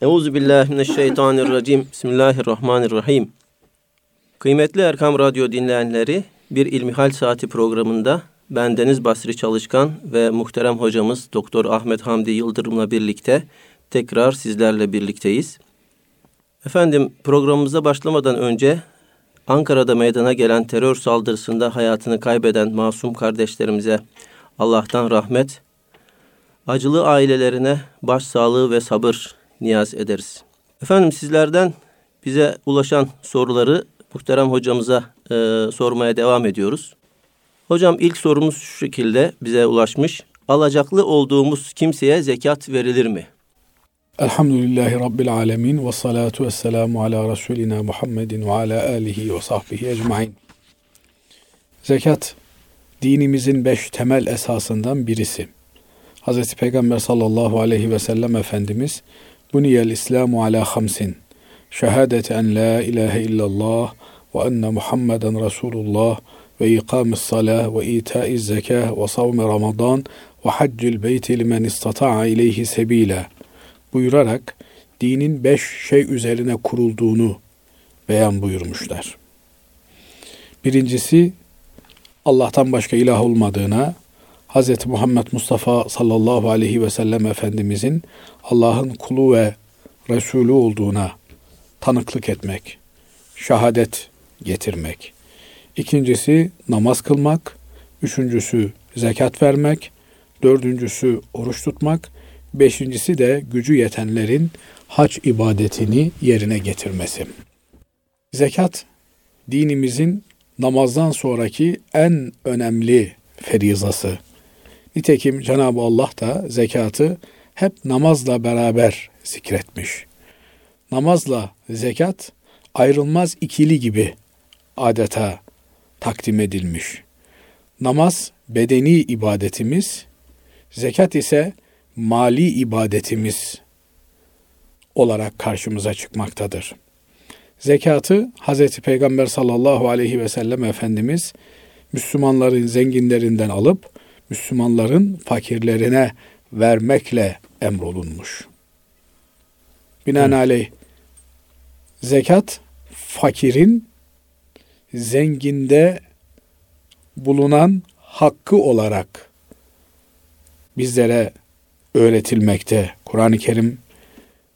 Euzu billahi mineşşeytanirracim. Bismillahirrahmanirrahim. Kıymetli Erkam Radyo dinleyenleri, bir İlmihal Saati programında bendeniz Basri Çalışkan ve muhterem hocamız Doktor Ahmet Hamdi Yıldırım'la birlikte tekrar sizlerle birlikteyiz. Efendim programımıza başlamadan önce Ankara'da meydana gelen terör saldırısında hayatını kaybeden masum kardeşlerimize Allah'tan rahmet, acılı ailelerine başsağlığı ve sabır niyaz ederiz. Efendim sizlerden bize ulaşan soruları muhterem hocamıza e, sormaya devam ediyoruz. Hocam ilk sorumuz şu şekilde bize ulaşmış. Alacaklı olduğumuz kimseye zekat verilir mi? Elhamdülillahi Rabbil alemin ve salatu ve selamu ala Resulina Muhammedin ve ala alihi ve sahbihi ecmain. Zekat, dinimizin beş temel esasından birisi. Hz. Peygamber sallallahu aleyhi ve sellem Efendimiz, Buniyel İslamu ala hamsin, şehadete en la ilahe illallah ve enne Muhammeden Resulullah ve ikamis salah ve itaiz zekah ve savmi Ramazan ve haccil beyti limen istata'a ileyhi sebila buyurarak dinin beş şey üzerine kurulduğunu beyan buyurmuşlar. Birincisi Allah'tan başka ilah olmadığına, Hz. Muhammed Mustafa sallallahu aleyhi ve sellem Efendimizin Allah'ın kulu ve Resulü olduğuna tanıklık etmek, şehadet getirmek. İkincisi namaz kılmak, üçüncüsü zekat vermek, dördüncüsü oruç tutmak, beşincisi de gücü yetenlerin hac ibadetini yerine getirmesi. Zekat, dinimizin namazdan sonraki en önemli ferizası. Nitekim Cenab-ı Allah da zekatı hep namazla beraber zikretmiş. Namazla zekat ayrılmaz ikili gibi adeta takdim edilmiş. Namaz bedeni ibadetimiz, zekat ise mali ibadetimiz olarak karşımıza çıkmaktadır. Zekatı Hz. Peygamber sallallahu aleyhi ve sellem Efendimiz Müslümanların zenginlerinden alıp Müslümanların fakirlerine vermekle emrolunmuş. Binaenaleyh zekat fakirin zenginde bulunan hakkı olarak bizlere öğretilmekte. Kur'an-ı Kerim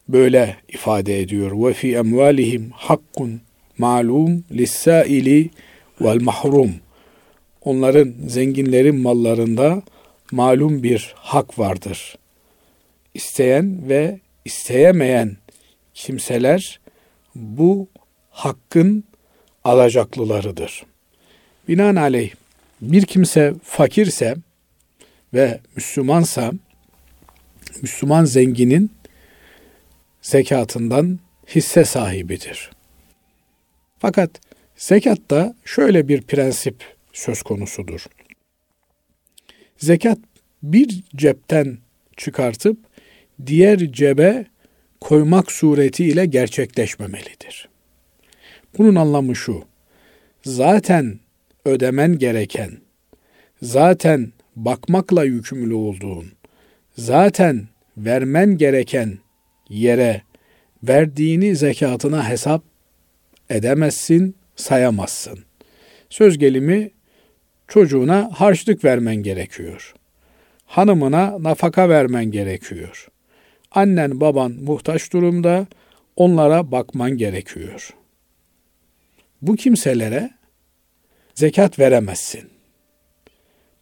böyle ifade ediyor. Ve fi emvalihim hakkun malum lis-saili vel mahrum. Onların zenginlerin mallarında malum bir hak vardır. İsteyen ve isteyemeyen kimseler bu hakkın alacaklılarıdır. Binaenaleyh bir kimse fakirse ve Müslümansa Müslüman zenginin zekatından hisse sahibidir. Fakat zekatta şöyle bir prensip söz konusudur. Zekat bir cepten çıkartıp diğer cebe koymak suretiyle gerçekleşmemelidir. Bunun anlamı şu. Zaten ödemen gereken, zaten bakmakla yükümlü olduğun, zaten vermen gereken yere verdiğini zekatına hesap edemezsin, sayamazsın. Söz gelimi çocuğuna harçlık vermen gerekiyor. Hanımına nafaka vermen gerekiyor. Annen baban muhtaç durumda onlara bakman gerekiyor. Bu kimselere zekat veremezsin.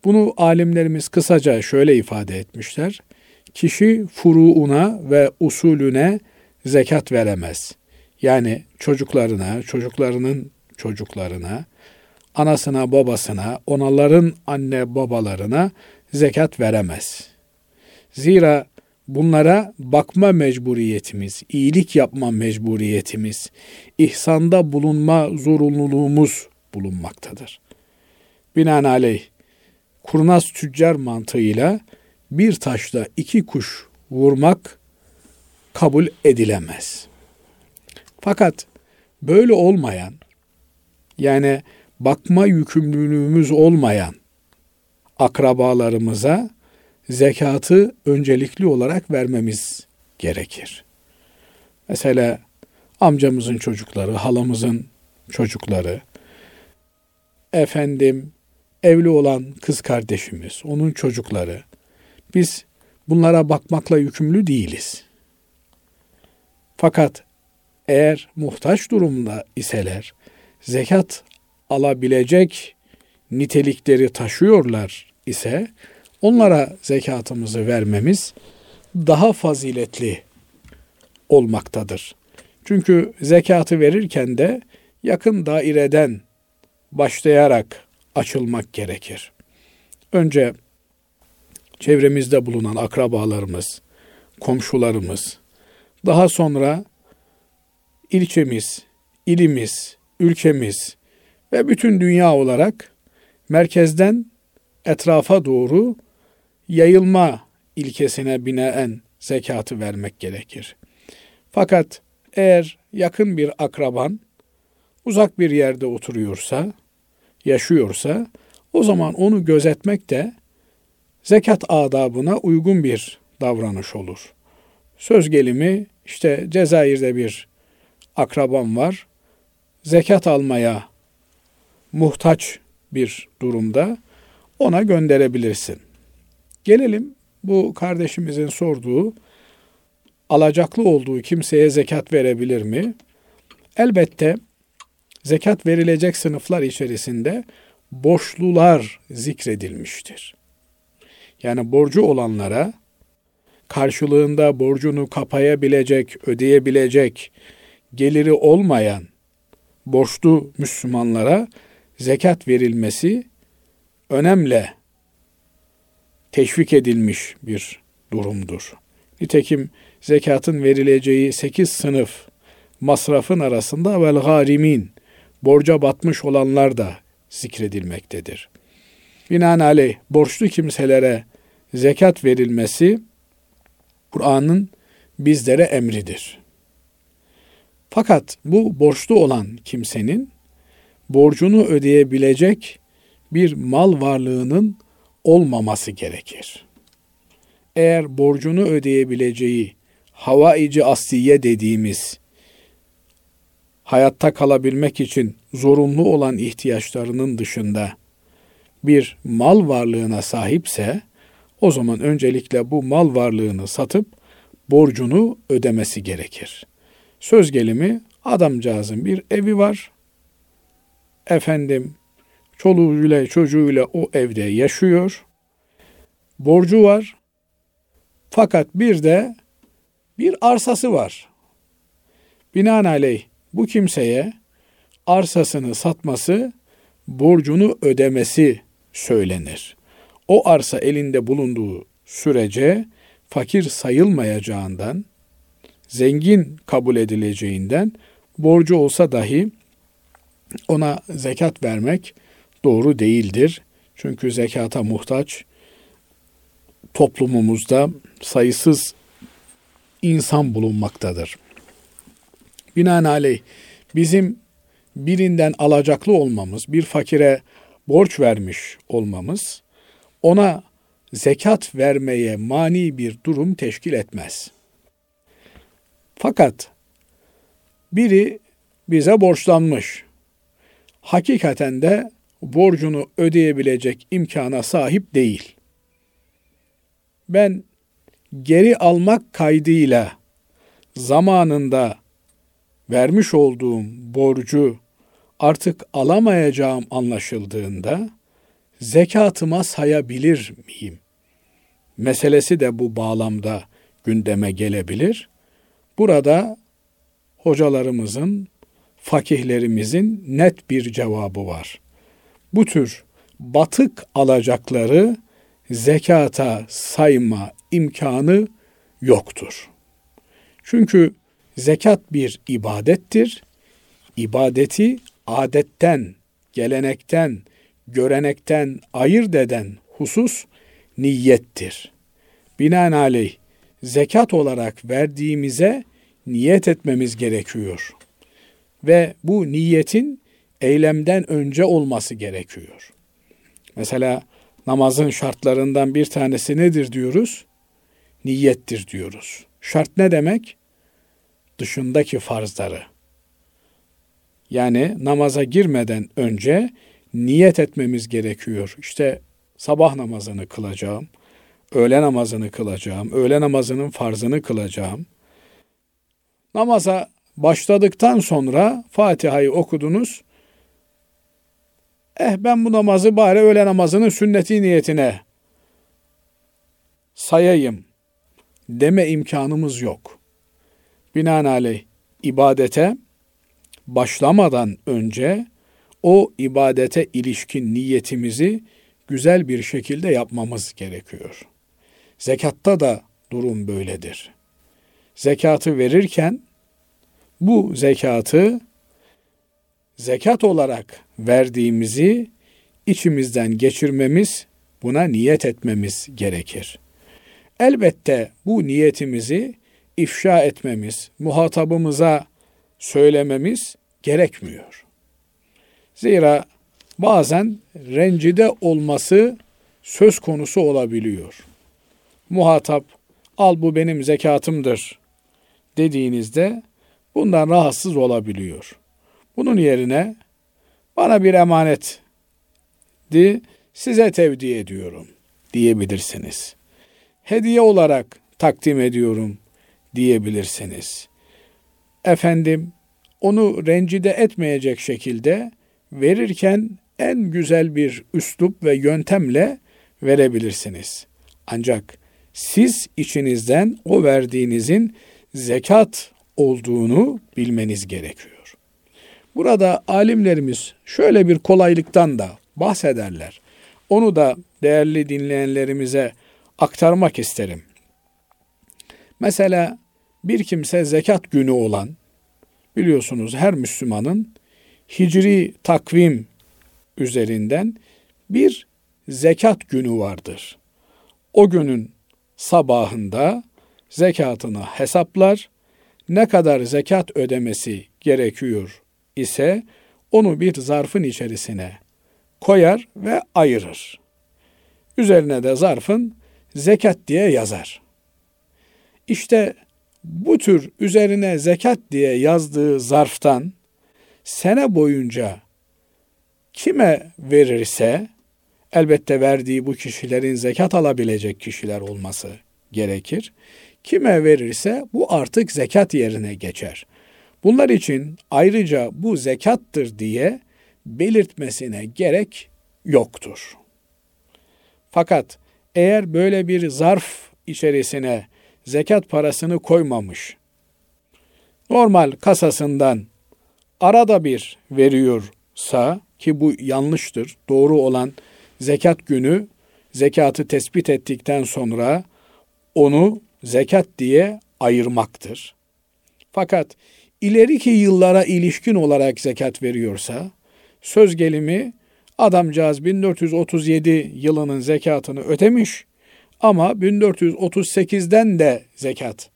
Bunu alimlerimiz kısaca şöyle ifade etmişler. Kişi furuuna ve usulüne zekat veremez. Yani çocuklarına, çocuklarının çocuklarına, anasına, babasına, onaların anne babalarına zekat veremez. Zira bunlara bakma mecburiyetimiz, iyilik yapma mecburiyetimiz, ihsanda bulunma zorunluluğumuz bulunmaktadır. Binaenaleyh kurnaz tüccar mantığıyla bir taşla iki kuş vurmak kabul edilemez. Fakat böyle olmayan yani bakma yükümlülüğümüz olmayan akrabalarımıza zekatı öncelikli olarak vermemiz gerekir. Mesela amcamızın çocukları, halamızın çocukları, efendim evli olan kız kardeşimiz, onun çocukları. Biz bunlara bakmakla yükümlü değiliz. Fakat eğer muhtaç durumda iseler, zekat alabilecek nitelikleri taşıyorlar ise onlara zekatımızı vermemiz daha faziletli olmaktadır. Çünkü zekatı verirken de yakın daireden başlayarak açılmak gerekir. Önce çevremizde bulunan akrabalarımız, komşularımız, daha sonra ilçemiz, ilimiz, ülkemiz ve bütün dünya olarak merkezden etrafa doğru yayılma ilkesine binaen zekatı vermek gerekir. Fakat eğer yakın bir akraban uzak bir yerde oturuyorsa, yaşıyorsa o zaman onu gözetmek de zekat adabına uygun bir davranış olur. Söz gelimi işte Cezayir'de bir akrabam var. Zekat almaya muhtaç bir durumda ona gönderebilirsin. Gelelim bu kardeşimizin sorduğu alacaklı olduğu kimseye zekat verebilir mi? Elbette zekat verilecek sınıflar içerisinde borçlular zikredilmiştir. Yani borcu olanlara karşılığında borcunu kapayabilecek, ödeyebilecek geliri olmayan borçlu Müslümanlara zekat verilmesi önemle teşvik edilmiş bir durumdur. Nitekim zekatın verileceği sekiz sınıf masrafın arasında vel garimin borca batmış olanlar da zikredilmektedir. Binaenaleyh borçlu kimselere zekat verilmesi Kur'an'ın bizlere emridir. Fakat bu borçlu olan kimsenin borcunu ödeyebilecek bir mal varlığının olmaması gerekir. Eğer borcunu ödeyebileceği havaici asliye dediğimiz hayatta kalabilmek için zorunlu olan ihtiyaçlarının dışında bir mal varlığına sahipse o zaman öncelikle bu mal varlığını satıp borcunu ödemesi gerekir. Söz gelimi adamcağızın bir evi var. Efendim çoluğuyla çocuğuyla o evde yaşıyor. Borcu var. Fakat bir de bir arsası var. Binaenaleyh bu kimseye arsasını satması, borcunu ödemesi söylenir. O arsa elinde bulunduğu sürece fakir sayılmayacağından, zengin kabul edileceğinden borcu olsa dahi ona zekat vermek doğru değildir. Çünkü zekata muhtaç toplumumuzda sayısız insan bulunmaktadır. Binaenaleyh bizim birinden alacaklı olmamız, bir fakire borç vermiş olmamız ona zekat vermeye mani bir durum teşkil etmez. Fakat biri bize borçlanmış. Hakikaten de borcunu ödeyebilecek imkana sahip değil. Ben geri almak kaydıyla zamanında vermiş olduğum borcu artık alamayacağım anlaşıldığında zekatıma sayabilir miyim? Meselesi de bu bağlamda gündeme gelebilir. Burada hocalarımızın, fakihlerimizin net bir cevabı var. Bu tür batık alacakları zekata sayma imkanı yoktur. Çünkü zekat bir ibadettir. İbadeti adetten, gelenekten, görenekten ayırt eden husus niyettir. Binaenaleyh zekat olarak verdiğimize niyet etmemiz gerekiyor. Ve bu niyetin eylemden önce olması gerekiyor. Mesela namazın şartlarından bir tanesi nedir diyoruz? Niyettir diyoruz. Şart ne demek? dışındaki farzları yani namaza girmeden önce niyet etmemiz gerekiyor. İşte sabah namazını kılacağım, öğle namazını kılacağım, öğle namazının farzını kılacağım. Namaza başladıktan sonra Fatiha'yı okudunuz. Eh ben bu namazı bari öğle namazının sünneti niyetine sayayım deme imkanımız yok. Binaenaleyh ibadete başlamadan önce o ibadete ilişkin niyetimizi güzel bir şekilde yapmamız gerekiyor. Zekatta da durum böyledir. Zekatı verirken bu zekatı zekat olarak verdiğimizi içimizden geçirmemiz, buna niyet etmemiz gerekir. Elbette bu niyetimizi ifşa etmemiz, muhatabımıza söylememiz gerekmiyor. Zira bazen rencide olması söz konusu olabiliyor. Muhatap al bu benim zekatımdır dediğinizde bundan rahatsız olabiliyor. Bunun yerine bana bir emanet di size tevdi ediyorum diyebilirsiniz. Hediye olarak takdim ediyorum diyebilirsiniz. Efendim onu rencide etmeyecek şekilde verirken en güzel bir üslup ve yöntemle verebilirsiniz. Ancak siz içinizden o verdiğinizin zekat olduğunu bilmeniz gerekiyor. Burada alimlerimiz şöyle bir kolaylıktan da bahsederler. Onu da değerli dinleyenlerimize aktarmak isterim. Mesela bir kimse zekat günü olan biliyorsunuz her Müslümanın hicri takvim üzerinden bir zekat günü vardır. O günün sabahında zekatını hesaplar, ne kadar zekat ödemesi gerekiyor ise onu bir zarfın içerisine koyar ve ayırır. Üzerine de zarfın zekat diye yazar. İşte bu tür üzerine zekat diye yazdığı zarftan sene boyunca kime verirse elbette verdiği bu kişilerin zekat alabilecek kişiler olması gerekir. Kime verirse bu artık zekat yerine geçer. Bunlar için ayrıca bu zekattır diye belirtmesine gerek yoktur. Fakat eğer böyle bir zarf içerisine zekat parasını koymamış, normal kasasından arada bir veriyorsa ki bu yanlıştır. Doğru olan zekat günü zekatı tespit ettikten sonra onu zekat diye ayırmaktır. Fakat ileriki yıllara ilişkin olarak zekat veriyorsa söz gelimi adamcağız 1437 yılının zekatını ödemiş ama 1438'den de zekat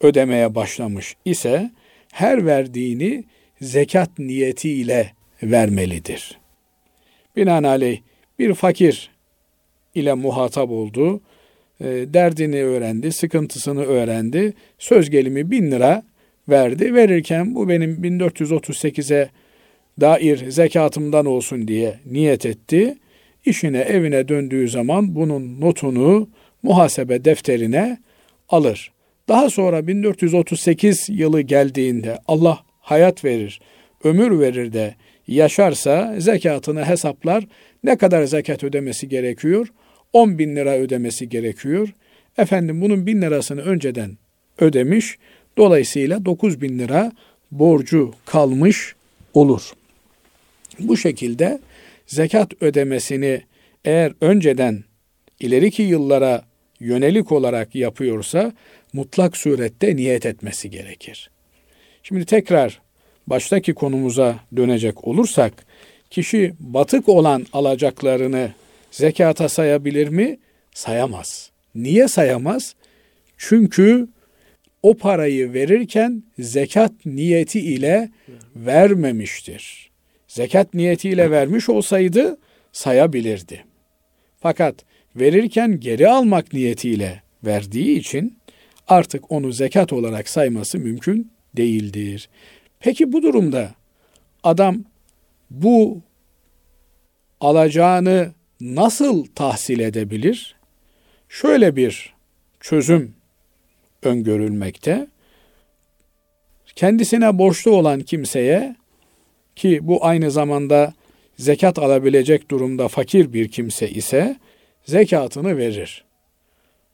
ödemeye başlamış ise her verdiğini zekat niyetiyle vermelidir. Binaenaleyh bir fakir ile muhatap oldu, derdini öğrendi, sıkıntısını öğrendi, söz gelimi bin lira verdi. Verirken bu benim 1438'e dair zekatımdan olsun diye niyet etti. İşine evine döndüğü zaman bunun notunu muhasebe defterine alır. Daha sonra 1438 yılı geldiğinde Allah hayat verir, ömür verir de yaşarsa zekatını hesaplar. Ne kadar zekat ödemesi gerekiyor? 10 bin lira ödemesi gerekiyor. Efendim bunun bin lirasını önceden ödemiş. Dolayısıyla 9 bin lira borcu kalmış olur. Bu şekilde zekat ödemesini eğer önceden ileriki yıllara yönelik olarak yapıyorsa mutlak surette niyet etmesi gerekir. Şimdi tekrar baştaki konumuza dönecek olursak kişi batık olan alacaklarını zekata sayabilir mi? Sayamaz. Niye sayamaz? Çünkü o parayı verirken zekat niyeti ile vermemiştir. Zekat niyetiyle vermiş olsaydı sayabilirdi. Fakat verirken geri almak niyetiyle verdiği için artık onu zekat olarak sayması mümkün değildir. Peki bu durumda adam bu alacağını nasıl tahsil edebilir? Şöyle bir çözüm öngörülmekte. Kendisine borçlu olan kimseye ki bu aynı zamanda zekat alabilecek durumda fakir bir kimse ise zekatını verir.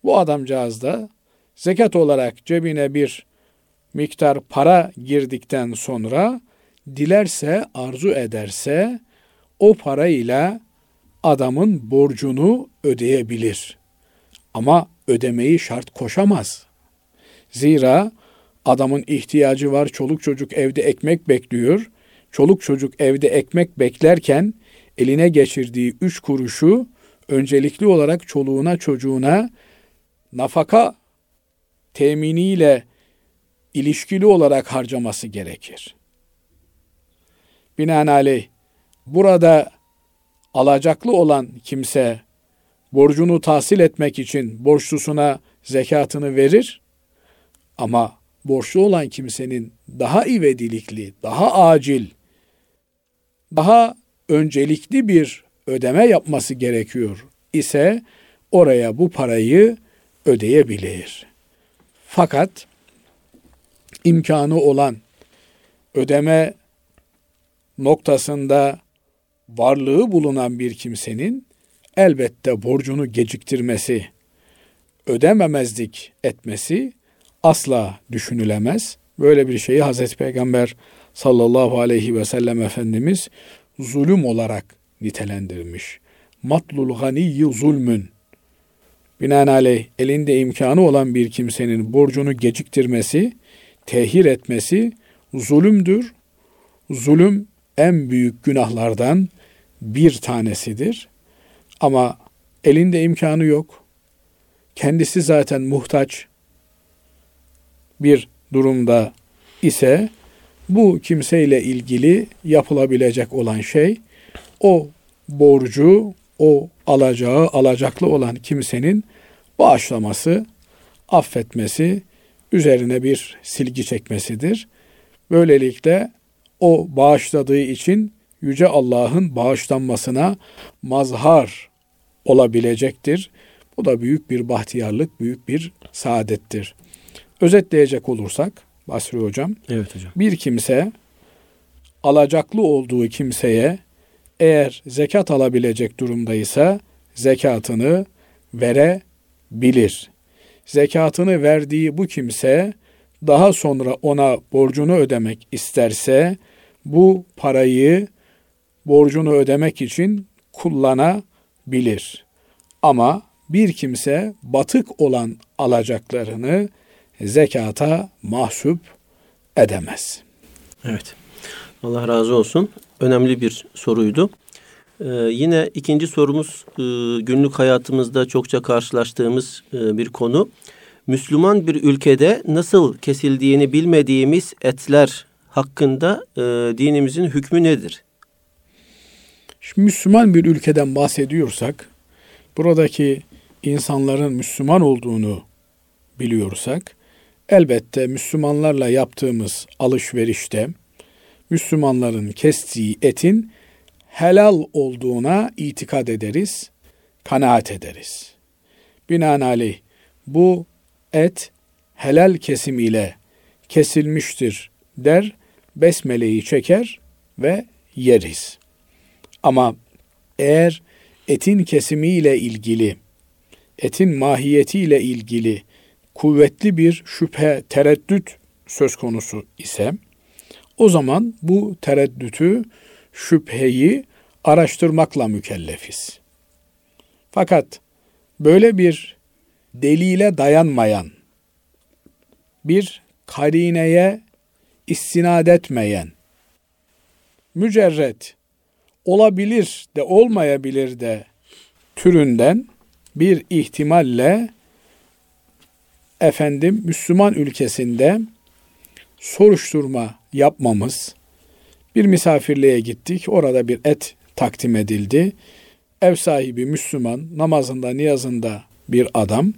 Bu adamcağız da zekat olarak cebine bir miktar para girdikten sonra dilerse, arzu ederse o parayla adamın borcunu ödeyebilir. Ama ödemeyi şart koşamaz. Zira adamın ihtiyacı var, çoluk çocuk evde ekmek bekliyor. Çoluk çocuk evde ekmek beklerken eline geçirdiği üç kuruşu öncelikli olarak çoluğuna çocuğuna nafaka teminiyle ilişkili olarak harcaması gerekir. Binaenaleyh burada alacaklı olan kimse borcunu tahsil etmek için borçlusuna zekatını verir ama borçlu olan kimsenin daha ivedilikli, daha acil, daha öncelikli bir ödeme yapması gerekiyor ise oraya bu parayı ödeyebilir. Fakat imkanı olan ödeme noktasında varlığı bulunan bir kimsenin elbette borcunu geciktirmesi, ödememezlik etmesi asla düşünülemez. Böyle bir şeyi Hazreti Peygamber sallallahu aleyhi ve sellem Efendimiz zulüm olarak nitelendirmiş. Matlul ganiyyi zulmün. Binaenaleyh elinde imkanı olan bir kimsenin borcunu geciktirmesi, tehir etmesi zulümdür. Zulüm en büyük günahlardan bir tanesidir. Ama elinde imkanı yok. Kendisi zaten muhtaç bir durumda ise bu kimseyle ilgili yapılabilecek olan şey o borcu, o alacağı, alacaklı olan kimsenin bağışlaması, affetmesi, üzerine bir silgi çekmesidir. Böylelikle o bağışladığı için Yüce Allah'ın bağışlanmasına mazhar olabilecektir. Bu da büyük bir bahtiyarlık, büyük bir saadettir. Özetleyecek olursak Basri Hocam. Evet hocam. Bir kimse alacaklı olduğu kimseye eğer zekat alabilecek durumdaysa zekatını verebilir. Zekatını verdiği bu kimse daha sonra ona borcunu ödemek isterse bu parayı borcunu ödemek için kullanabilir. Ama bir kimse batık olan alacaklarını zekata mahsup edemez. Evet. Allah razı olsun. Önemli bir soruydu. Ee, yine ikinci sorumuz e, günlük hayatımızda çokça karşılaştığımız e, bir konu. Müslüman bir ülkede nasıl kesildiğini bilmediğimiz etler hakkında e, dinimizin hükmü nedir? Şimdi Müslüman bir ülkeden bahsediyorsak, buradaki insanların Müslüman olduğunu biliyorsak, elbette Müslümanlarla yaptığımız alışverişte Müslümanların kestiği etin helal olduğuna itikad ederiz, kanaat ederiz. Binaenaleyh bu et helal kesim ile kesilmiştir der, besmeleyi çeker ve yeriz. Ama eğer etin kesimiyle ilgili, etin mahiyetiyle ilgili kuvvetli bir şüphe, tereddüt söz konusu ise o zaman bu tereddütü, şüpheyi araştırmakla mükellefiz. Fakat böyle bir delile dayanmayan, bir karineye istinad etmeyen, mücerret olabilir de olmayabilir de türünden bir ihtimalle efendim Müslüman ülkesinde soruşturma yapmamız, bir misafirliğe gittik, orada bir et takdim edildi. Ev sahibi Müslüman, namazında, niyazında bir adam,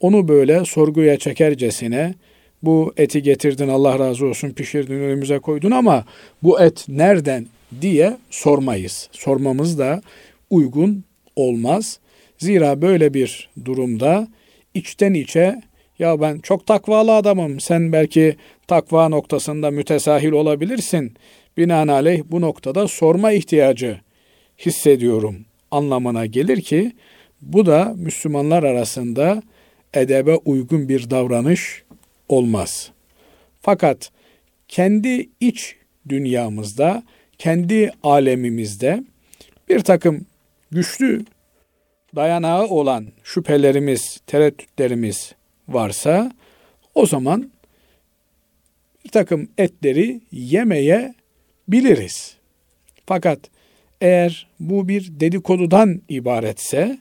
onu böyle sorguya çekercesine bu eti getirdin Allah razı olsun pişirdin önümüze koydun ama bu et nereden diye sormayız. Sormamız da uygun olmaz. Zira böyle bir durumda içten içe ya ben çok takvalı adamım. Sen belki takva noktasında mütesahil olabilirsin. Binaenaleyh bu noktada sorma ihtiyacı hissediyorum anlamına gelir ki bu da Müslümanlar arasında edebe uygun bir davranış olmaz. Fakat kendi iç dünyamızda, kendi alemimizde bir takım güçlü dayanağı olan şüphelerimiz, tereddütlerimiz varsa o zaman bir takım etleri yemeye biliriz. Fakat eğer bu bir dedikodudan ibaretse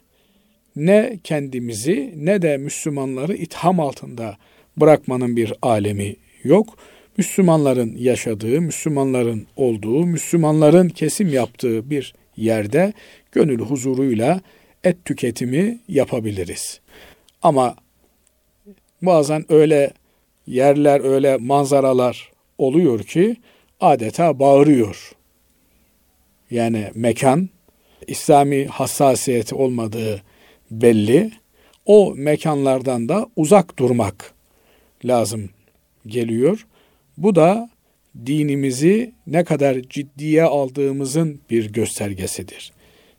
ne kendimizi ne de Müslümanları itham altında bırakmanın bir alemi yok. Müslümanların yaşadığı, Müslümanların olduğu, Müslümanların kesim yaptığı bir yerde gönül huzuruyla et tüketimi yapabiliriz. Ama bazen öyle yerler, öyle manzaralar oluyor ki adeta bağırıyor. Yani mekan İslami hassasiyeti olmadığı belli. O mekanlardan da uzak durmak lazım geliyor. Bu da dinimizi ne kadar ciddiye aldığımızın bir göstergesidir.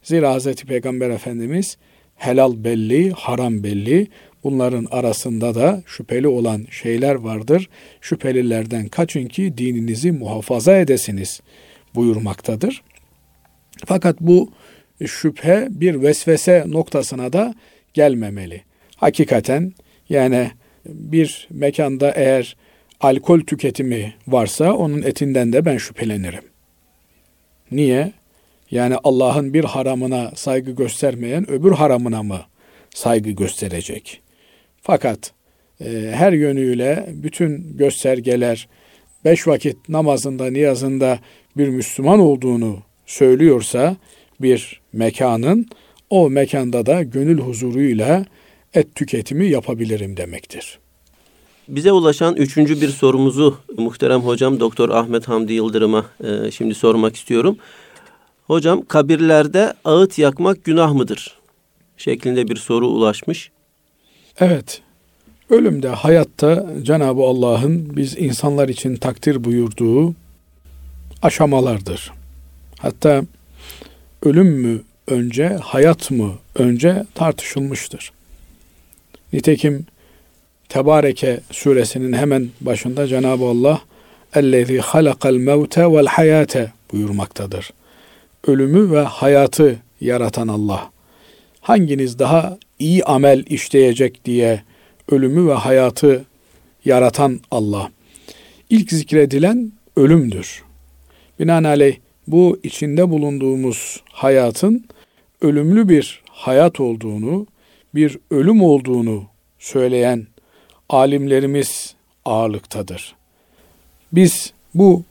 Zira Hz. Peygamber Efendimiz helal belli, haram belli, bunların arasında da şüpheli olan şeyler vardır. Şüphelilerden kaçın ki dininizi muhafaza edesiniz buyurmaktadır. Fakat bu şüphe bir vesvese noktasına da gelmemeli. Hakikaten yani bir mekanda eğer alkol tüketimi varsa onun etinden de ben şüphelenirim. Niye? Yani Allah'ın bir haramına saygı göstermeyen öbür haramına mı saygı gösterecek? Fakat e, her yönüyle bütün göstergeler beş vakit namazında, niyazında bir Müslüman olduğunu söylüyorsa bir mekanın o mekanda da gönül huzuruyla et tüketimi yapabilirim demektir. Bize ulaşan üçüncü bir sorumuzu muhterem hocam Doktor Ahmet Hamdi Yıldırım'a e, şimdi sormak istiyorum. Hocam kabirlerde ağıt yakmak günah mıdır? Şeklinde bir soru ulaşmış. Evet. Ölümde, hayatta Cenab-ı Allah'ın biz insanlar için takdir buyurduğu aşamalardır. Hatta ölüm mü önce, hayat mı önce tartışılmıştır. Nitekim Tebareke suresinin hemen başında Cenab-ı Allah اَلَّذ۪ي خَلَقَ الْمَوْتَ وَالْحَيَاةَ buyurmaktadır. Ölümü ve hayatı yaratan Allah. Hanginiz daha iyi amel işleyecek diye ölümü ve hayatı yaratan Allah. İlk zikredilen ölümdür. Binaenaleyh bu içinde bulunduğumuz hayatın ölümlü bir hayat olduğunu, bir ölüm olduğunu söyleyen alimlerimiz ağırlıktadır. Biz bu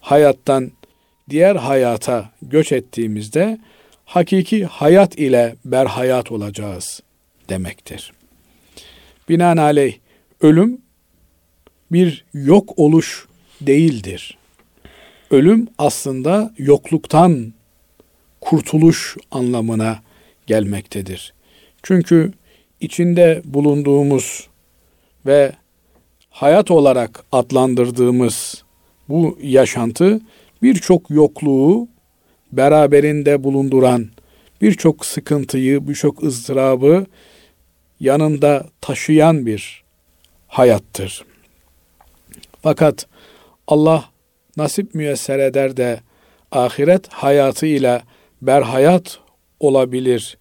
hayattan diğer hayata göç ettiğimizde hakiki hayat ile berhayat olacağız demektir. Binaenaleyh ölüm bir yok oluş değildir. Ölüm aslında yokluktan kurtuluş anlamına gelmektedir. Çünkü içinde bulunduğumuz ve hayat olarak adlandırdığımız bu yaşantı birçok yokluğu beraberinde bulunduran, birçok sıkıntıyı, birçok ızdırabı yanında taşıyan bir hayattır. Fakat Allah nasip müyesser eder de ahiret hayatıyla berhayat olabilir.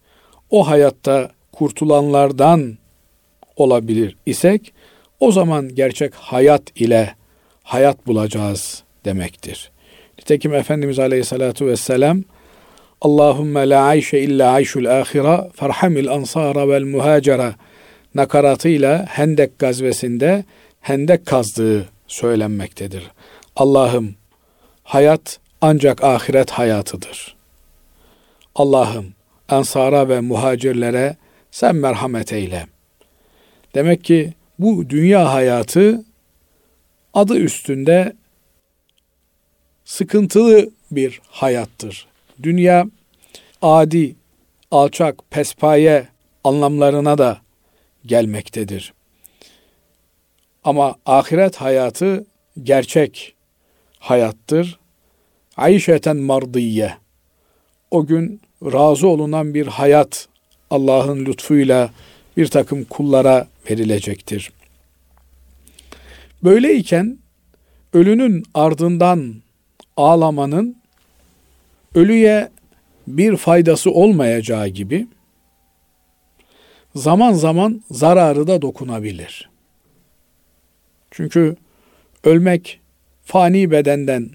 O hayatta kurtulanlardan olabilir isek o zaman gerçek hayat ile hayat bulacağız demektir. Nitekim Efendimiz Aleyhisselatü Vesselam Allahümme la ayşe illa ayşul ahira ferhamil ansara vel muhacera nakaratıyla Hendek gazvesinde hendek kazdığı söylenmektedir. Allah'ım hayat ancak ahiret hayatıdır. Allah'ım ensara ve muhacirlere sen merhamet eyle. Demek ki bu dünya hayatı adı üstünde sıkıntılı bir hayattır. Dünya adi, alçak, pespaye anlamlarına da gelmektedir. Ama ahiret hayatı gerçek hayattır. Ayşeten mardiye. O gün razı olunan bir hayat Allah'ın lütfuyla bir takım kullara verilecektir. Böyleyken ölünün ardından ağlamanın ölüye bir faydası olmayacağı gibi zaman zaman zararı da dokunabilir. Çünkü ölmek fani bedenden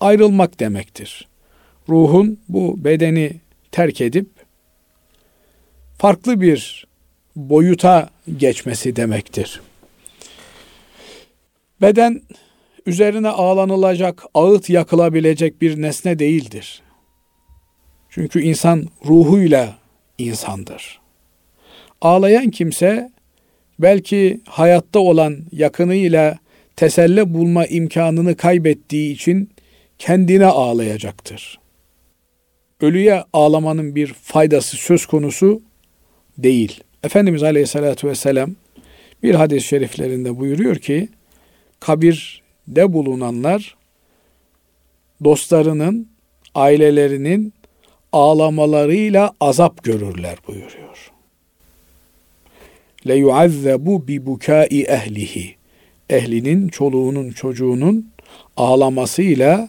ayrılmak demektir. Ruhun bu bedeni terk edip farklı bir boyuta geçmesi demektir. Beden üzerine ağlanılacak, ağıt yakılabilecek bir nesne değildir. Çünkü insan ruhuyla insandır. Ağlayan kimse belki hayatta olan yakınıyla teselli bulma imkanını kaybettiği için kendine ağlayacaktır. Ölüye ağlamanın bir faydası söz konusu değil. Efendimiz Aleyhisselatü Vesselam bir hadis-i şeriflerinde buyuruyor ki kabirde bulunanlar dostlarının, ailelerinin ağlamalarıyla azap görürler buyuruyor. Le yuazzabu bi bukai ehlihi. Ehlinin, çoluğunun, çocuğunun ağlamasıyla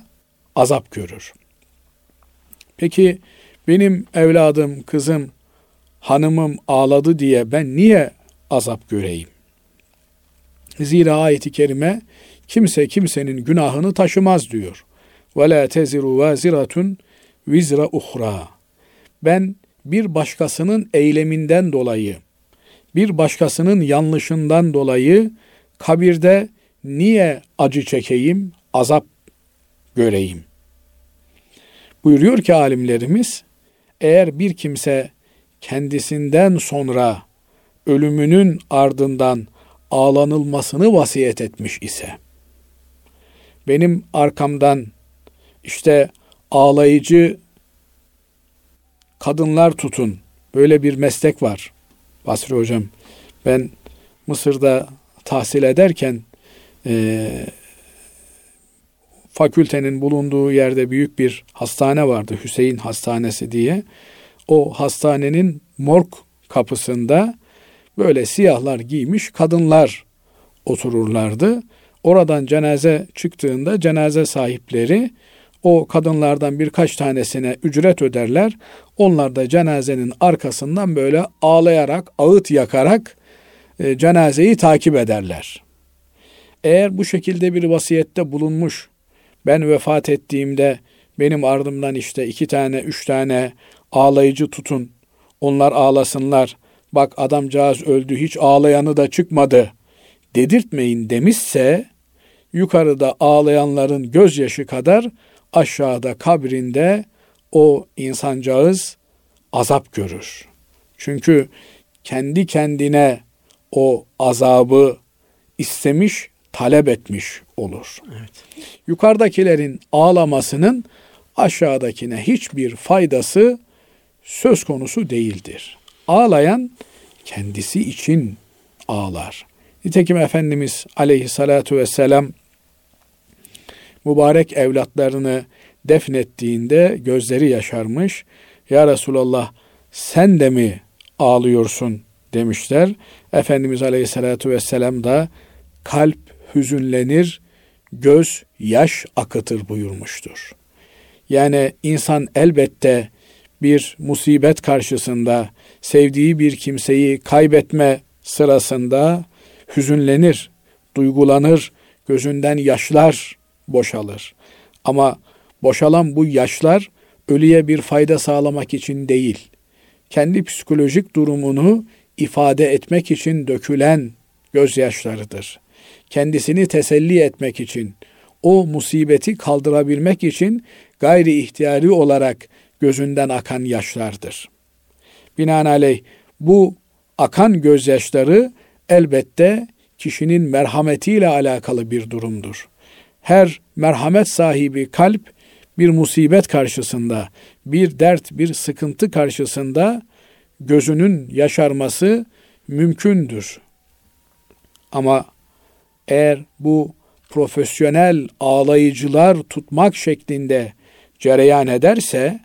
azap görür. Peki benim evladım, kızım, hanımım ağladı diye ben niye azap göreyim? Zira ayeti kerime kimse kimsenin günahını taşımaz diyor. Ve la teziru vaziratun vizra uhra. Ben bir başkasının eyleminden dolayı, bir başkasının yanlışından dolayı kabirde niye acı çekeyim, azap göreyim? Buyuruyor ki alimlerimiz, eğer bir kimse kendisinden sonra ölümünün ardından ağlanılmasını vasiyet etmiş ise, benim arkamdan işte ağlayıcı kadınlar tutun. Böyle bir meslek var. Basri hocam. Ben Mısır'da tahsil ederken e, fakültenin bulunduğu yerde büyük bir hastane vardı. Hüseyin Hastanesi diye. O hastanenin morg kapısında böyle siyahlar giymiş kadınlar otururlardı. Oradan cenaze çıktığında cenaze sahipleri o kadınlardan birkaç tanesine ücret öderler. Onlar da cenazenin arkasından böyle ağlayarak, ağıt yakarak e, cenazeyi takip ederler. Eğer bu şekilde bir vasiyette bulunmuş, ben vefat ettiğimde benim ardımdan işte iki tane, üç tane ağlayıcı tutun, onlar ağlasınlar, bak adamcağız öldü, hiç ağlayanı da çıkmadı dedirtmeyin demişse, yukarıda ağlayanların gözyaşı kadar aşağıda kabrinde o insancağız azap görür. Çünkü kendi kendine o azabı istemiş, talep etmiş olur. Evet. Yukarıdakilerin ağlamasının aşağıdakine hiçbir faydası söz konusu değildir. Ağlayan kendisi için ağlar. Nitekim Efendimiz aleyhissalatu vesselam mübarek evlatlarını defnettiğinde gözleri yaşarmış. Ya Resulallah sen de mi ağlıyorsun demişler. Efendimiz Aleyhisselatü Vesselam da kalp hüzünlenir, göz yaş akıtır buyurmuştur. Yani insan elbette bir musibet karşısında sevdiği bir kimseyi kaybetme sırasında hüzünlenir, duygulanır, gözünden yaşlar boşalır. Ama boşalan bu yaşlar ölüye bir fayda sağlamak için değil, kendi psikolojik durumunu ifade etmek için dökülen gözyaşlarıdır. Kendisini teselli etmek için, o musibeti kaldırabilmek için gayri ihtiyari olarak gözünden akan yaşlardır. Binaenaleyh bu akan gözyaşları elbette kişinin merhametiyle alakalı bir durumdur. Her merhamet sahibi kalp bir musibet karşısında, bir dert, bir sıkıntı karşısında gözünün yaşarması mümkündür. Ama eğer bu profesyonel ağlayıcılar tutmak şeklinde cereyan ederse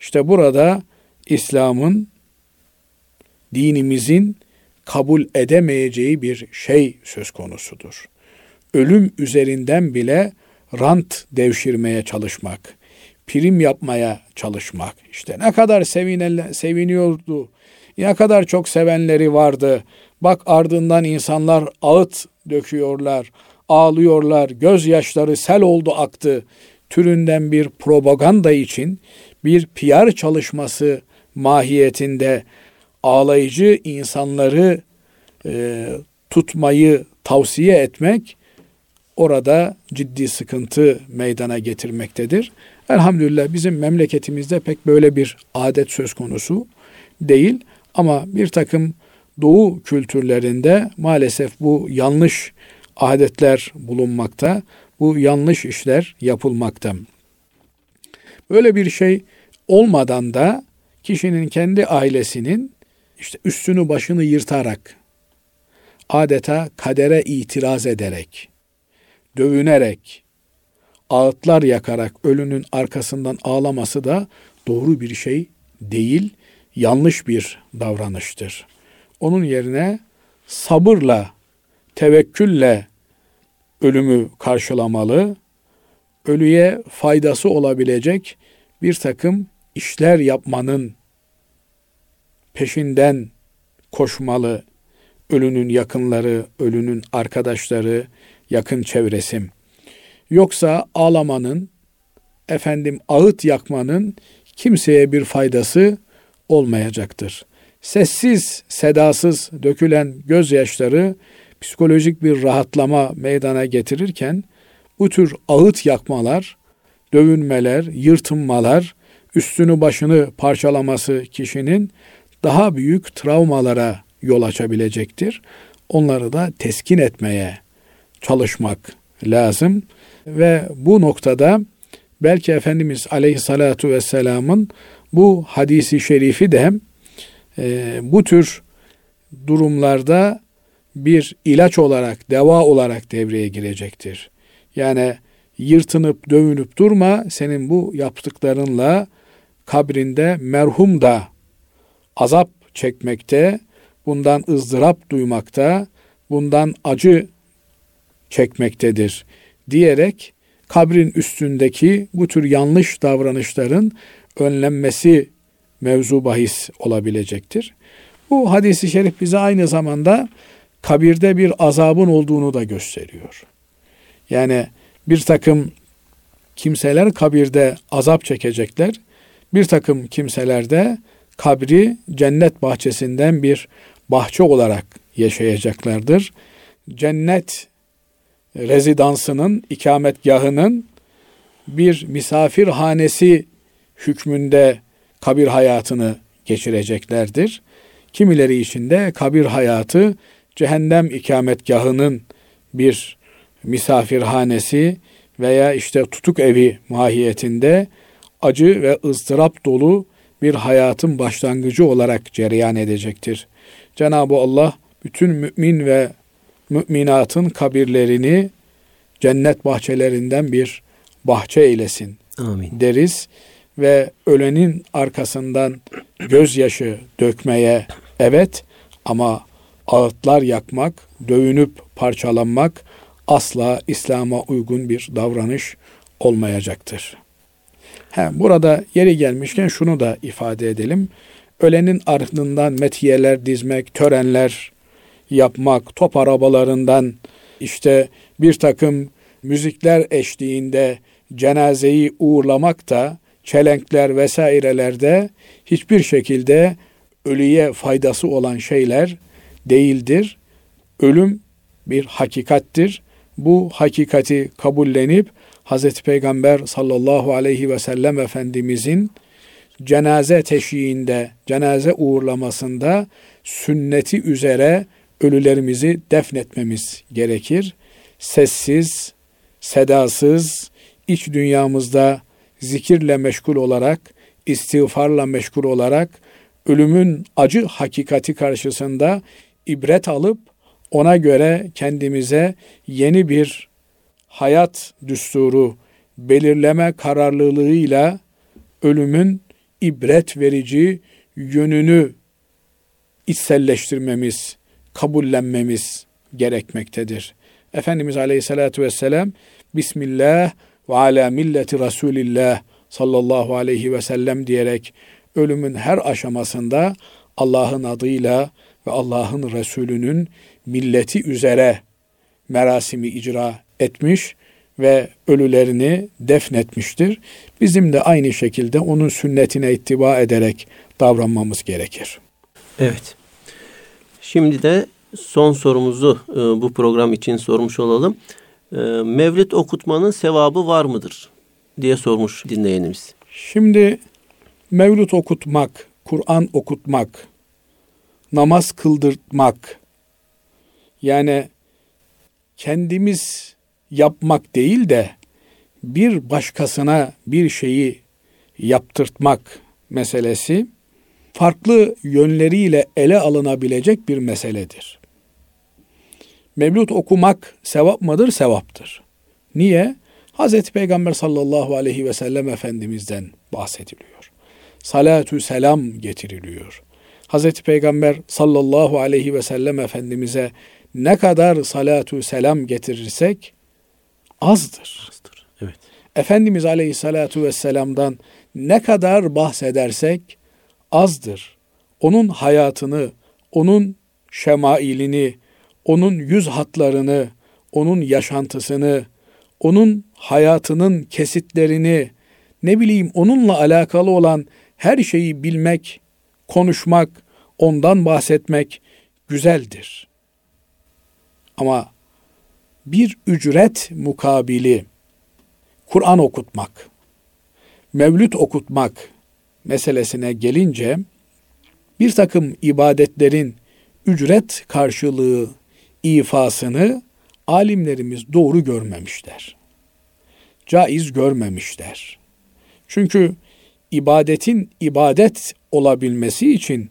işte burada İslam'ın dinimizin kabul edemeyeceği bir şey söz konusudur. Ölüm üzerinden bile rant devşirmeye çalışmak, prim yapmaya çalışmak. İşte ne kadar sevinel, seviniyordu, ne kadar çok sevenleri vardı. Bak ardından insanlar ağıt döküyorlar, ağlıyorlar, gözyaşları sel oldu aktı türünden bir propaganda için bir PR çalışması mahiyetinde ağlayıcı insanları e, tutmayı tavsiye etmek orada ciddi sıkıntı meydana getirmektedir. Elhamdülillah bizim memleketimizde pek böyle bir adet söz konusu değil ama bir takım doğu kültürlerinde maalesef bu yanlış adetler bulunmakta, bu yanlış işler yapılmakta. Böyle bir şey olmadan da kişinin kendi ailesinin işte üstünü başını yırtarak adeta kadere itiraz ederek dövünerek ağıtlar yakarak ölünün arkasından ağlaması da doğru bir şey değil, yanlış bir davranıştır. Onun yerine sabırla, tevekkülle ölümü karşılamalı, ölüye faydası olabilecek bir takım işler yapmanın peşinden koşmalı. Ölünün yakınları, ölünün arkadaşları, yakın çevresim. Yoksa ağlamanın, efendim ağıt yakmanın kimseye bir faydası olmayacaktır. Sessiz, sedasız dökülen gözyaşları psikolojik bir rahatlama meydana getirirken bu tür ağıt yakmalar, dövünmeler, yırtınmalar, üstünü başını parçalaması kişinin daha büyük travmalara yol açabilecektir. Onları da teskin etmeye çalışmak lazım ve bu noktada belki Efendimiz Aleyhissalatu vesselamın bu hadisi şerifi de e, bu tür durumlarda bir ilaç olarak, deva olarak devreye girecektir. Yani yırtınıp dövünüp durma, senin bu yaptıklarınla kabrinde merhum da azap çekmekte, bundan ızdırap duymakta, bundan acı çekmektedir diyerek kabrin üstündeki bu tür yanlış davranışların önlenmesi mevzu bahis olabilecektir. Bu hadisi şerif bize aynı zamanda kabirde bir azabın olduğunu da gösteriyor. Yani bir takım kimseler kabirde azap çekecekler. Bir takım kimseler de kabri cennet bahçesinden bir bahçe olarak yaşayacaklardır. Cennet rezidansının, ikametgahının bir misafirhanesi hükmünde kabir hayatını geçireceklerdir. Kimileri için de kabir hayatı cehennem ikametgahının bir misafirhanesi veya işte tutuk evi mahiyetinde acı ve ızdırap dolu bir hayatın başlangıcı olarak cereyan edecektir. Cenab-ı Allah bütün mümin ve müminatın kabirlerini cennet bahçelerinden bir bahçe eylesin Amin. deriz ve ölenin arkasından gözyaşı dökmeye evet ama ağıtlar yakmak, dövünüp parçalanmak asla İslam'a uygun bir davranış olmayacaktır. He, burada yeri gelmişken şunu da ifade edelim. Ölenin ardından metiyeler dizmek, törenler yapmak, top arabalarından işte bir takım müzikler eşliğinde cenazeyi uğurlamak da çelenkler vesairelerde hiçbir şekilde ölüye faydası olan şeyler değildir. Ölüm bir hakikattir. Bu hakikati kabullenip Hz. Peygamber sallallahu aleyhi ve sellem Efendimizin cenaze teşiğinde, cenaze uğurlamasında sünneti üzere ölülerimizi defnetmemiz gerekir. Sessiz, sedasız, iç dünyamızda zikirle meşgul olarak, istiğfarla meşgul olarak ölümün acı hakikati karşısında ibret alıp ona göre kendimize yeni bir hayat düsturu belirleme kararlılığıyla ölümün ibret verici yönünü içselleştirmemiz, kabullenmemiz gerekmektedir. Efendimiz Aleyhisselatü Vesselam Bismillah ve ala milleti Resulillah sallallahu aleyhi ve sellem diyerek ölümün her aşamasında Allah'ın adıyla ve Allah'ın Resulü'nün milleti üzere merasimi icra etmiş ve ölülerini defnetmiştir. Bizim de aynı şekilde onun sünnetine ittiba ederek davranmamız gerekir. Evet. Şimdi de son sorumuzu e, bu program için sormuş olalım. E, Mevlid okutmanın sevabı var mıdır diye sormuş dinleyenimiz. Şimdi Mevlüt okutmak, Kur'an okutmak, namaz kıldırtmak yani kendimiz yapmak değil de bir başkasına bir şeyi yaptırtmak meselesi farklı yönleriyle ele alınabilecek bir meseledir. Mevlüt okumak sevap mıdır? Sevaptır. Niye? Hazreti Peygamber sallallahu aleyhi ve sellem Efendimiz'den bahsediliyor. Salatü selam getiriliyor. Hazreti Peygamber sallallahu aleyhi ve sellem Efendimiz'e ne kadar salatü selam getirirsek azdır. azdır. Evet. Efendimiz aleyhissalatu vesselam'dan ne kadar bahsedersek azdır. Onun hayatını, onun şemailini, onun yüz hatlarını, onun yaşantısını, onun hayatının kesitlerini, ne bileyim onunla alakalı olan her şeyi bilmek, konuşmak, ondan bahsetmek güzeldir. Ama bir ücret mukabili Kur'an okutmak, mevlüt okutmak meselesine gelince bir takım ibadetlerin ücret karşılığı ifasını alimlerimiz doğru görmemişler. Caiz görmemişler. Çünkü ibadetin ibadet olabilmesi için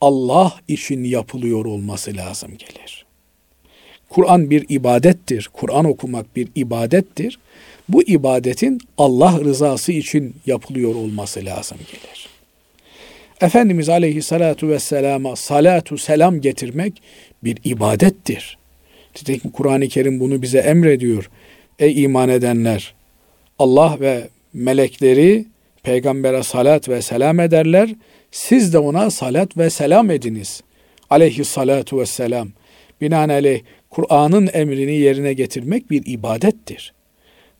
Allah için yapılıyor olması lazım gelir. Kur'an bir ibadettir. Kur'an okumak bir ibadettir. Bu ibadetin Allah rızası için yapılıyor olması lazım gelir. Efendimiz aleyhissalatu vesselama salatu selam getirmek bir ibadettir. Nitekim Kur'an-ı Kerim bunu bize emrediyor. Ey iman edenler! Allah ve melekleri peygambere salat ve selam ederler. Siz de ona salat ve selam ediniz. Aleyhissalatu vesselam. Binaenaleyh Kur'an'ın emrini yerine getirmek bir ibadettir.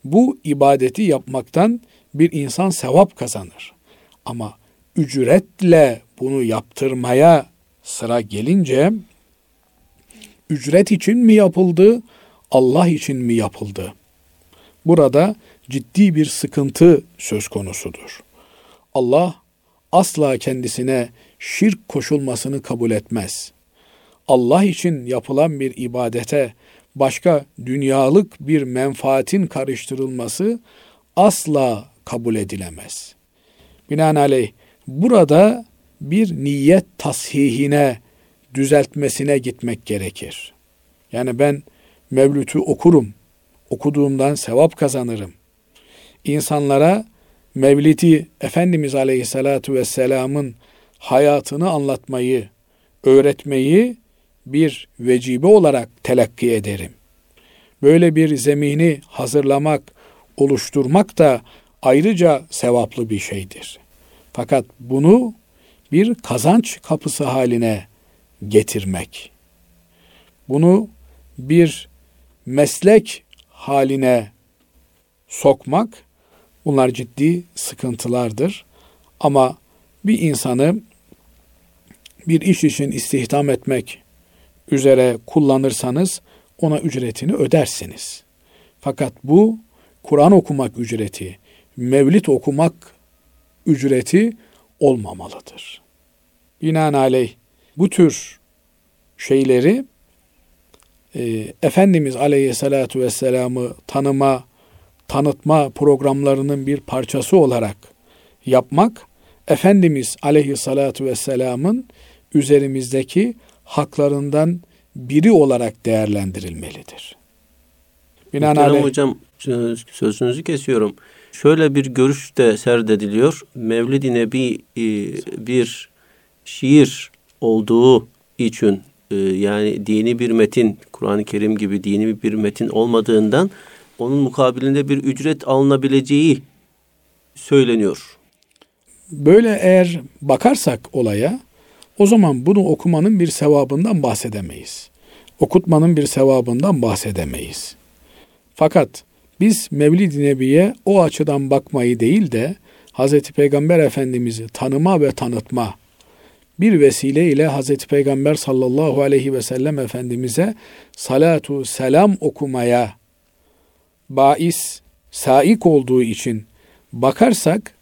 Bu ibadeti yapmaktan bir insan sevap kazanır. Ama ücretle bunu yaptırmaya sıra gelince ücret için mi yapıldı, Allah için mi yapıldı? Burada ciddi bir sıkıntı söz konusudur. Allah asla kendisine şirk koşulmasını kabul etmez. Allah için yapılan bir ibadete başka dünyalık bir menfaatin karıştırılması asla kabul edilemez. Binaenaleyh burada bir niyet tasihine, düzeltmesine gitmek gerekir. Yani ben Mevlüt'ü okurum, okuduğumdan sevap kazanırım. İnsanlara Mevlid'i Efendimiz Aleyhisselatü Vesselam'ın hayatını anlatmayı, öğretmeyi bir vecibe olarak telakki ederim. Böyle bir zemini hazırlamak, oluşturmak da ayrıca sevaplı bir şeydir. Fakat bunu bir kazanç kapısı haline getirmek, bunu bir meslek haline sokmak bunlar ciddi sıkıntılardır. Ama bir insanı bir iş için istihdam etmek üzere kullanırsanız ona ücretini ödersiniz. Fakat bu Kur'an okumak ücreti, mevlit okumak ücreti olmamalıdır. Binaenaleyh bu tür şeyleri e, Efendimiz Aleyhisselatü Vesselam'ı tanıma, tanıtma programlarının bir parçası olarak yapmak, Efendimiz Aleyhisselatü Vesselam'ın üzerimizdeki haklarından biri olarak değerlendirilmelidir. Binaenaleyh... hocam sözünüzü kesiyorum. Şöyle bir görüş de serdediliyor. Mevlid-i Nebi e, bir şiir olduğu için e, yani dini bir metin, Kur'an-ı Kerim gibi dini bir metin olmadığından onun mukabilinde bir ücret alınabileceği söyleniyor. Böyle eğer bakarsak olaya o zaman bunu okumanın bir sevabından bahsedemeyiz. Okutmanın bir sevabından bahsedemeyiz. Fakat biz Mevlid-i Nebi'ye o açıdan bakmayı değil de Hz. Peygamber Efendimiz'i tanıma ve tanıtma bir vesile ile Hz. Peygamber sallallahu aleyhi ve sellem Efendimiz'e salatu selam okumaya bais, saik olduğu için bakarsak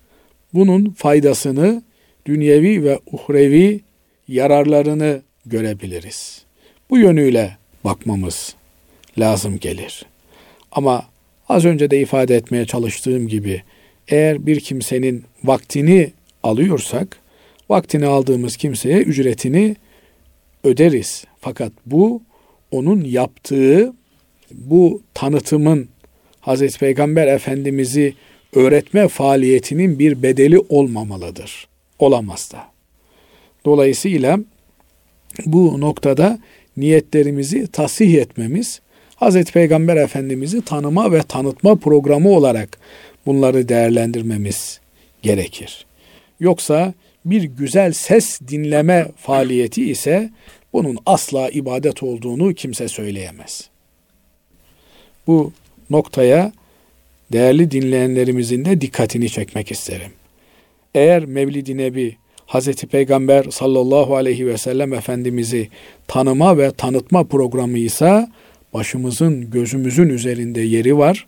bunun faydasını dünyevi ve uhrevi yararlarını görebiliriz. Bu yönüyle bakmamız lazım gelir. Ama az önce de ifade etmeye çalıştığım gibi eğer bir kimsenin vaktini alıyorsak vaktini aldığımız kimseye ücretini öderiz. Fakat bu onun yaptığı bu tanıtımın Hazreti Peygamber Efendimiz'i öğretme faaliyetinin bir bedeli olmamalıdır. Olamaz da. Dolayısıyla bu noktada niyetlerimizi tasih etmemiz, Hazreti Peygamber Efendimiz'i tanıma ve tanıtma programı olarak bunları değerlendirmemiz gerekir. Yoksa bir güzel ses dinleme faaliyeti ise bunun asla ibadet olduğunu kimse söyleyemez. Bu noktaya değerli dinleyenlerimizin de dikkatini çekmek isterim. Eğer Mevlid-i Nebi Hz. Peygamber sallallahu aleyhi ve sellem Efendimiz'i tanıma ve tanıtma programı ise başımızın gözümüzün üzerinde yeri var.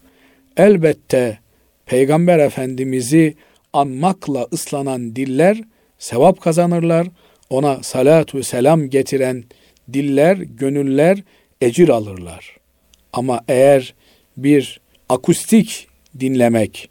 Elbette Peygamber Efendimiz'i anmakla ıslanan diller sevap kazanırlar. Ona salatu selam getiren diller, gönüller ecir alırlar. Ama eğer bir akustik dinlemek,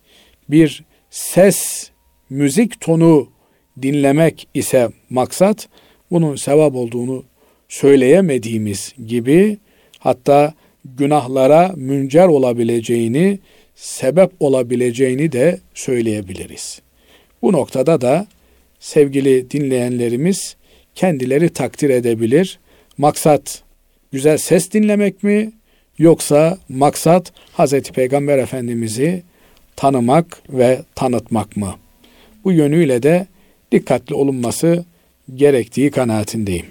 bir ses, müzik tonu dinlemek ise maksat bunun sevap olduğunu söyleyemediğimiz gibi hatta günahlara müncer olabileceğini, sebep olabileceğini de söyleyebiliriz. Bu noktada da sevgili dinleyenlerimiz kendileri takdir edebilir. Maksat güzel ses dinlemek mi yoksa maksat Hz. Peygamber Efendimiz'i tanımak ve tanıtmak mı? Bu yönüyle de dikkatli olunması gerektiği kanaatindeyim.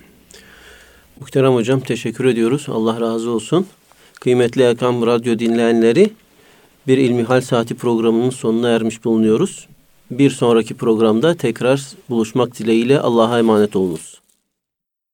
Muhterem hocam teşekkür ediyoruz. Allah razı olsun. Kıymetli Erkam Radyo dinleyenleri bir İlmihal Saati programının sonuna ermiş bulunuyoruz. Bir sonraki programda tekrar buluşmak dileğiyle Allah'a emanet olunuz.